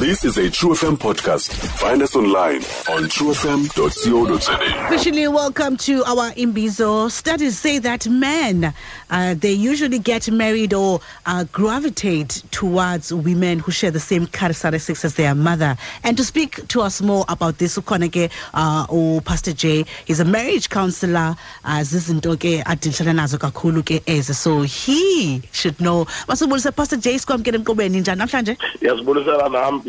This is a True FM podcast. Find us online on truefm.co.za. Officially, welcome to our Imbizo. Studies say that men, uh, they usually get married or uh, gravitate towards women who share the same characteristics as their mother. And to speak to us more about this, ukhona uh, or Pastor J, he's a marriage counselor. Uh, zizinto ke adilishana nazo kakhulu ke ezi. So he should know. Masibulisa Pastor J, sikwamkele emqubeni njani namhlanje? Yazibulisela nam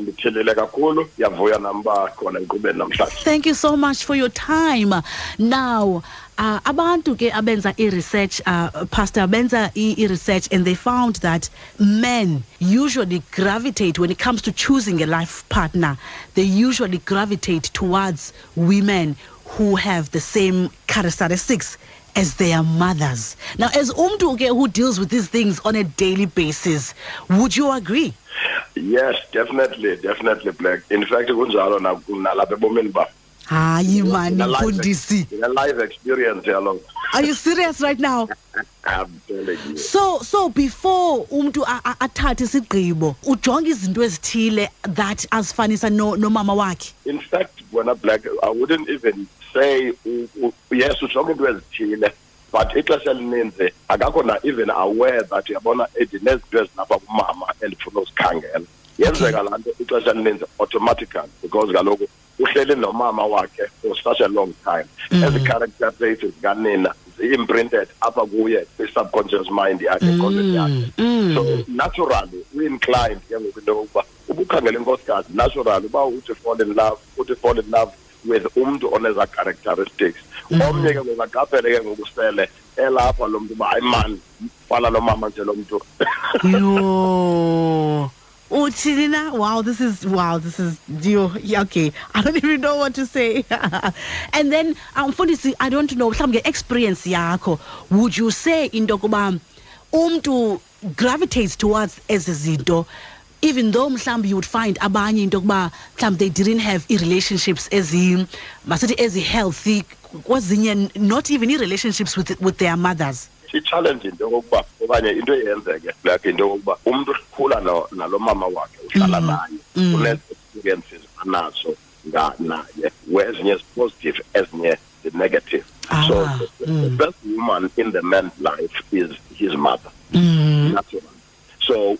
Ndithilile kakhulu. Yavuya enkqubeni namhlanje. Thank you so much for your time. Now, uh, abantu ke abenza i-research uh, pastor benza i-research and they found that men usually gravitate when it comes to choosing a life partner they usually gravitate towards women who have the same characteristics as their mothers now as umntu who deals with these things on a daily basis would you agree Yes, definitely, definitely Black. In fact kunjalo na nalapha ebomini ba. hayi mani mfundisi life experience yalo. are you serious right now I'm telling you. so so before umntu a- a- athathe isigqibo ujonga izinto ezithile that azifanisa no- nomama wakhe In fact, when I black, I wouldn't even say yes, ujonge into ezithile. But ixesha elininzi akakho na even aware that yabona edinezinto ezilapha kumama endifuna uzikhangela. Yenzeka laa nto ixesha elininzi automatically because kaloku uhleli nomama wakhe for such a long time. Ezi character traits zikanina zi-imprinted apha kuye kwi-subconscious mind yakhe engqondweni yakhe. so naturally uinclined ke ngoku into yokuba ubukhangela inkosikazi naturally uba uthi fall in love uthi fall in love with umntu oneza characteristics omnye ke ngoku aqaphele ke ngoku sele elapha lo mntu uba hayi mani fana nomama nje lo mntu. Yo. Uthini na? Wow this is wow this is you yeah, okay. I don't even know what to say. And then umfundisi i don't know mhlawumbe nge-experience yakho would you say into yokuba umntu gravitates towards ezi zinto even though mhlawumbi you would find abanye into yokuba mhlawumbi they didn't have i-relationships masithi ezi-healthy kwezinye not even i-relationships with, with their mothers. I-challenge into yokokuba okanye into eyenzeke like into yokokuba umntu ukhula nalo mama wakhe uhlala naye une-experiences anazo nga- naye ezinye zi-positive ezinye zi-negative so Ah, the, the best woman in the man's life is his mother. Mm. natural so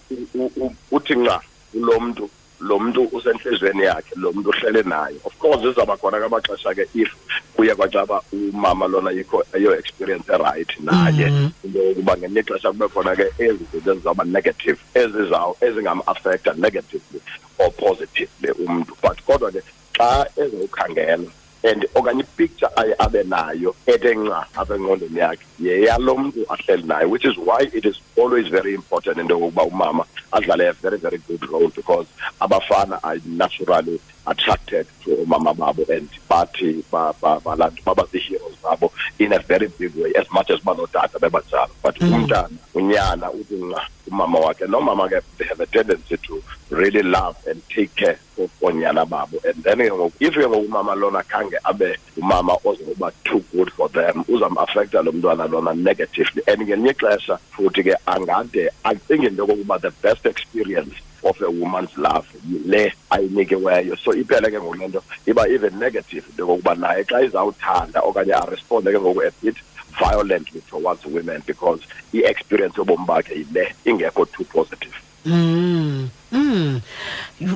uthi nxa ulo mntu lo mntu usentliziyweni yakhe lo mntu uhlele naye. Of course izawuba khona kamaxesha ke if kuye kwacaba umama lona yikho eyo experience erayithi naye. Into yokuba ngelinye ixesha kube khona ke ezi zinto ezizawuba negative ezizaw ezingam-affecta negatively or positively umntu. But kodwa ke xa ezawukhangela and okanye ipicture aye abe nayo ethe nca apha engqondweni yakhe yeyalo mntu ahleli naye which is why it is always very important into yokokuba umama adlale a very very good role because abafana are naturally attracted to omama babo and bathi ba- ba- balantu baba zii-heroes zabo in a very big way as much as banotata bebanjalo but mm. umntana unyana uthi nca umama wakhe nomama ke they have a tendency to really love and take care of onyana babo. And then ke ngoku if ke ngoku umama lona khange abe umama ozoba too good for them uzam-affecta lo mntwana lona negatively. And ngelinye ixesha futhi ke angade acinge into yokokuba the best experience of a woman's love le ayinikiweyo. So iphele ke ngoku le nto iba even negative into yokokuba naye xa izawuthanda okanye aresponde ke ngoku a bit violently towards women because i-experience yobomi bakhe yile ingekho too positive. Mm. Mm.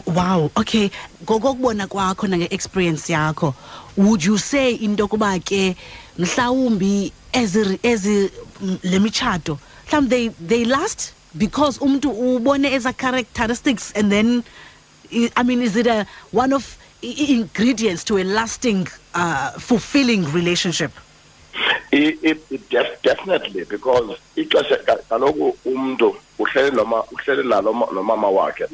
Wow. Okay. Ngokokubona kwakho nange-experience yakho, would you say into yokuba ke mhlawumbi ezi ezi mm, lemitshato mhlawumbi they they last because umntu ubone eza characteristics and then i mean is it a one of ingredients to a lasting uh, fulfilling relationship? I- it, it def, definitely because ixesha ka- kaloku umntu uhleli noma uhleli nalo ma- nomama wakhe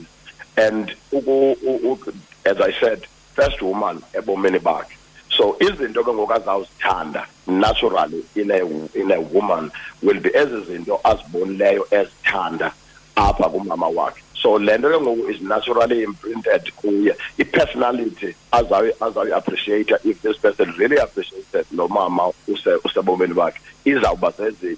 and uku, u, u, as i said first woman ebomini bakhe. So izinto ke ngoku azawuzithanda naturally in a, in a woman will be ezi zinto azibonileyo ezithanda apha kumama wakhe. So le nto ke ngoku is naturally imprinted kuye. I-personality azayi azayi-appreciate if this person really appreciated lo mama use- usebomini bakhe. Izawuba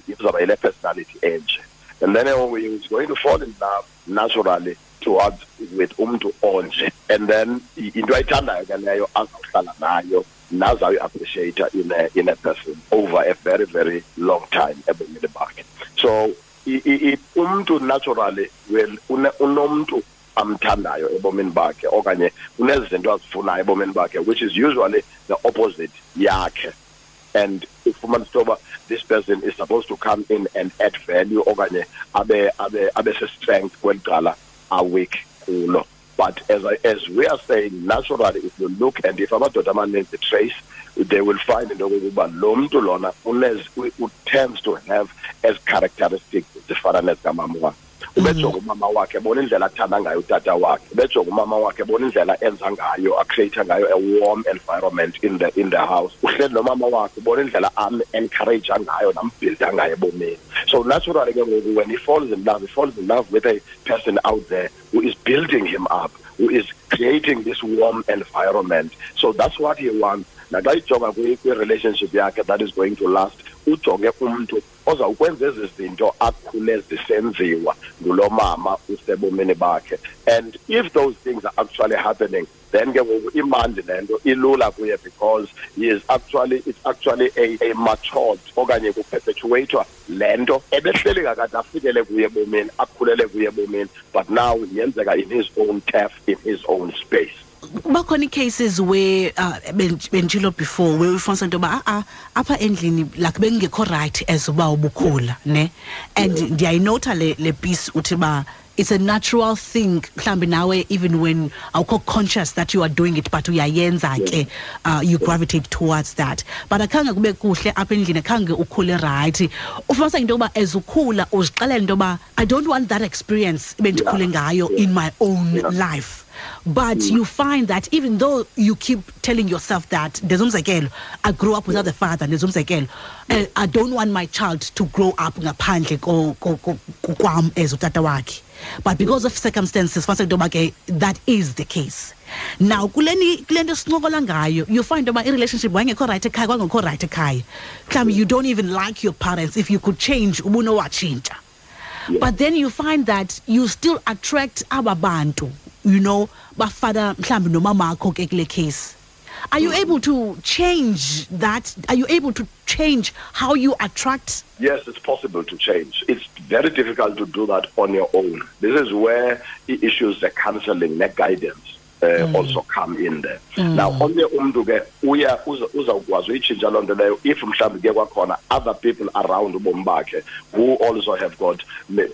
izawuba yile personality enje. And then he is going to fall in love naturally towards with umntu onje. And then into ayithandayo ke leyo azawuhlala nayo nazayi-appreciata in a, in a person over a very very long time ebomini bakhe. So umntu naturally une- unomntu amthandayo ebomini bakhe okanye unezinto azifunayo ebomini bakhe which is usually the opposite yakhe. And ufumana into this person is supposed to come in and add value okanye abe abe abe se-strength kweli cala are weak kulo. But as as we are saying naturally if you look and if amadoda amaninzi trace they will find into yokokuba lo mntu lona tends to have as characteristics zifana nezikamama wakhe. Ubejonga mhm. umama wakhe bona indlela athanda ngayo utata wakhe. Ubejonga umama wakhe bona indlela enza ngayo acreate ngayo a warm environment in the in the house. Uhleli nomama wakhe ubona indlela am-encourage ngayo nambuilda ngayo ebomini. So naturally ke ngoku when he falls in love he falls in love with a person out there who is building him up who is creating this warm environment. So that's what he wants. Naxa ijonga kwi- kwi-relationship yakhe that is going to last ujonge umntu ozawukwenza ezi zinto akhule zisenziwa ngulo mama usebomini bakhe. And if those things are actually happening then ke ngoku imandi le nto ilula kuye because he is actually it's actually a, a matured okanye kuperpetuatwa le nto ebehleli kakade afikele kuye ebomini akhulele kuye ebomini but now yenzeka in his own turf in his own space. Bakhona ii-cases where uh, ben- before where ufumanisa into yoba a-a apha endlini like bengekho right as uba ubukhula ne? And ndiyayinota le, le piece uthi uba it's a natural thing mhlawumbi nawe even when awukho conscious that you are doing it but uyayenza ke uh, you gravitate towards that. But akhange kube kuhle apha endlini akhange ukhule right. Ufumanisa into yoba as ukhula uzixelela into yoba i don't want that experience bendikhule ngayo in my own life but you find that even though you keep telling yourself that there's umzekelo i grew up without a father there's umzekelo uh, i don't want my child to grow up ngaphandle kwam as utata wakhe. But because of circumstances that is the case. Now kuleni kule nto sincokola ngayo you find yoba i-relationship wayengekho right ekhaya kwangekho right ekhaya. Mhlawumbi you don't even like your parents if you could change ubunowatshintsha. But then you find that you still attract aba bantu you know bafana mhlambi nomama akho ke kule case are you able to change that are you able to change how you attract Yes, it's possible to change. It's very difficult to do that on your own. This is where issues, the counseling, the guidance uh, also come in there. Now, on the umntu ke uya uza- uzawukwazi uyitshintsha loo nto leyo if mhlawumbi ke kwakhona other people around ubomi bakhe who also have got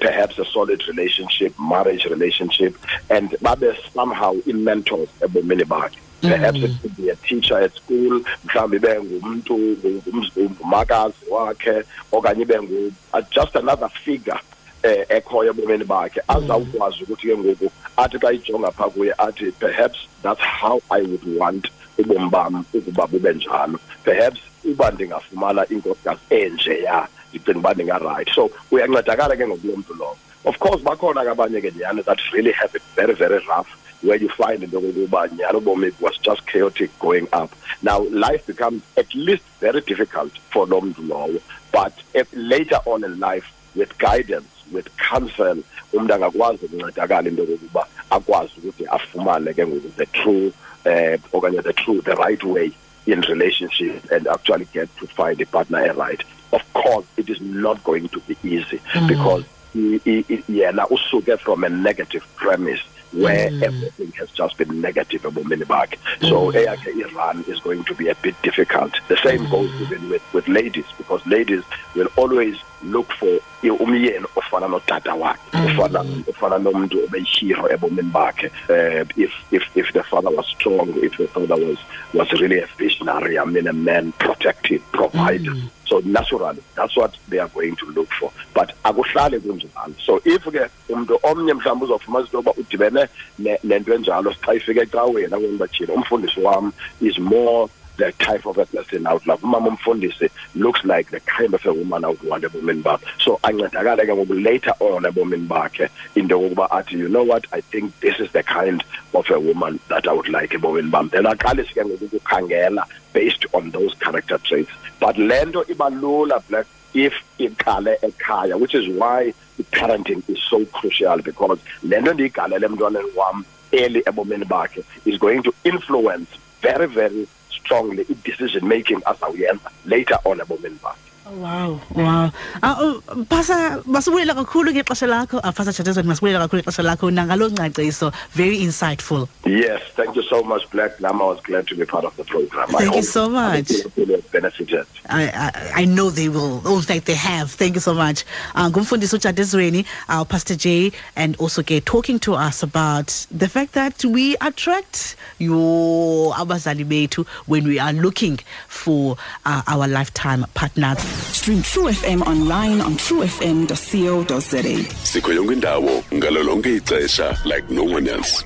perhaps a solid relationship, marriage relationship, and babe somehow in-mentors ebomini bakhe. perhaps it could be a teacher at school mhlawumbi ibe ngumntu ngum- ngumakazi wakhe okanye ibe uh, just another figure eh ekhoyo ebomini bakhe. Azawukwazi ukuthi ke ngoku athi xa ijonga phaa kuye athi perhaps that's how i would want ubomi bam ukuba bube njalo. Perhaps uba ndingafumana inkosikazi enjeya ndicinga uba ndingarayithi so uyancedakala ke ngokulo mntu lowo. Of course bakhona ke abanye ke nyhani that really have it very very rough where you find into yokokuba nyhani ubomi was just chaotic going up. Now life becomes at least very difficult for lo mntu lowo but if later on in life with guidance with counsel umuntu angakwazi ukuncedakala into yokokuba akwazi ukuthi afumane ke ngoku the true uh, okanye the true the right way in relationship and actually get to find a partner right of course it is not going to be easy because i- i- yena usuke from a negative premise where hmm. everything has just been negative ebomini bakhe so hmm. eyakhe i-run is going to be a bit difficult. The same hmm. goes even with, with ladies because ladies will always look for umyeni ofana notata wakhe ofana ofana nomuntu obeyihero ebomini bakhe. Uh, if if if the father was strong if the father was was really a visionary i mean a man protective provider so naturally that's what they are going to look for but akuhlali kunjalo so if ke umuntu omnye mhlawumbe uzofumana into yoba udibene ne- nento enjalo xa ifike ecaweni akweni bajini umfundisi wam is more the type of a person would love. Umama umfundisi looks like the kind of a woman I would want ebomini bakhe. So ancedakale ke ngoku later on a woman ebomini bakhe into yokuba athi you know what I think this is the kind of a woman that I would like a ebomini bam. Then aqalise ke ngoku ukukhangela based on those character traits. But le nto black if iqale ekhaya which is why the parenting is so crucial because le nto ndiyigalele emntwaneni wam early ebomini bakhe is going to influence very very strongly i-decision making azawuyenza later on ebomini bakhe Wow, wow. Uh, Pasa masibulela kakhulu ngexesha lakho. Uh, Pasa Chatezweni masibulela kakhulu ngexesha lakho nangalo ngcaciso. Very insightful. Yes, thank you so much Black Lama. I was glad to be part of the program. Thank you so much. I benefited. I, I, I know they will. In fact, they have. Thank you so much. Uh, Ngumfundisi Uchadezweni, our Pastor J, and also get talking to us about the fact that we attract your abazali bethu when we are looking for uh, our lifetime partners. Stream True FM online on truefm.co.za. sikho yonke ixesha like no one else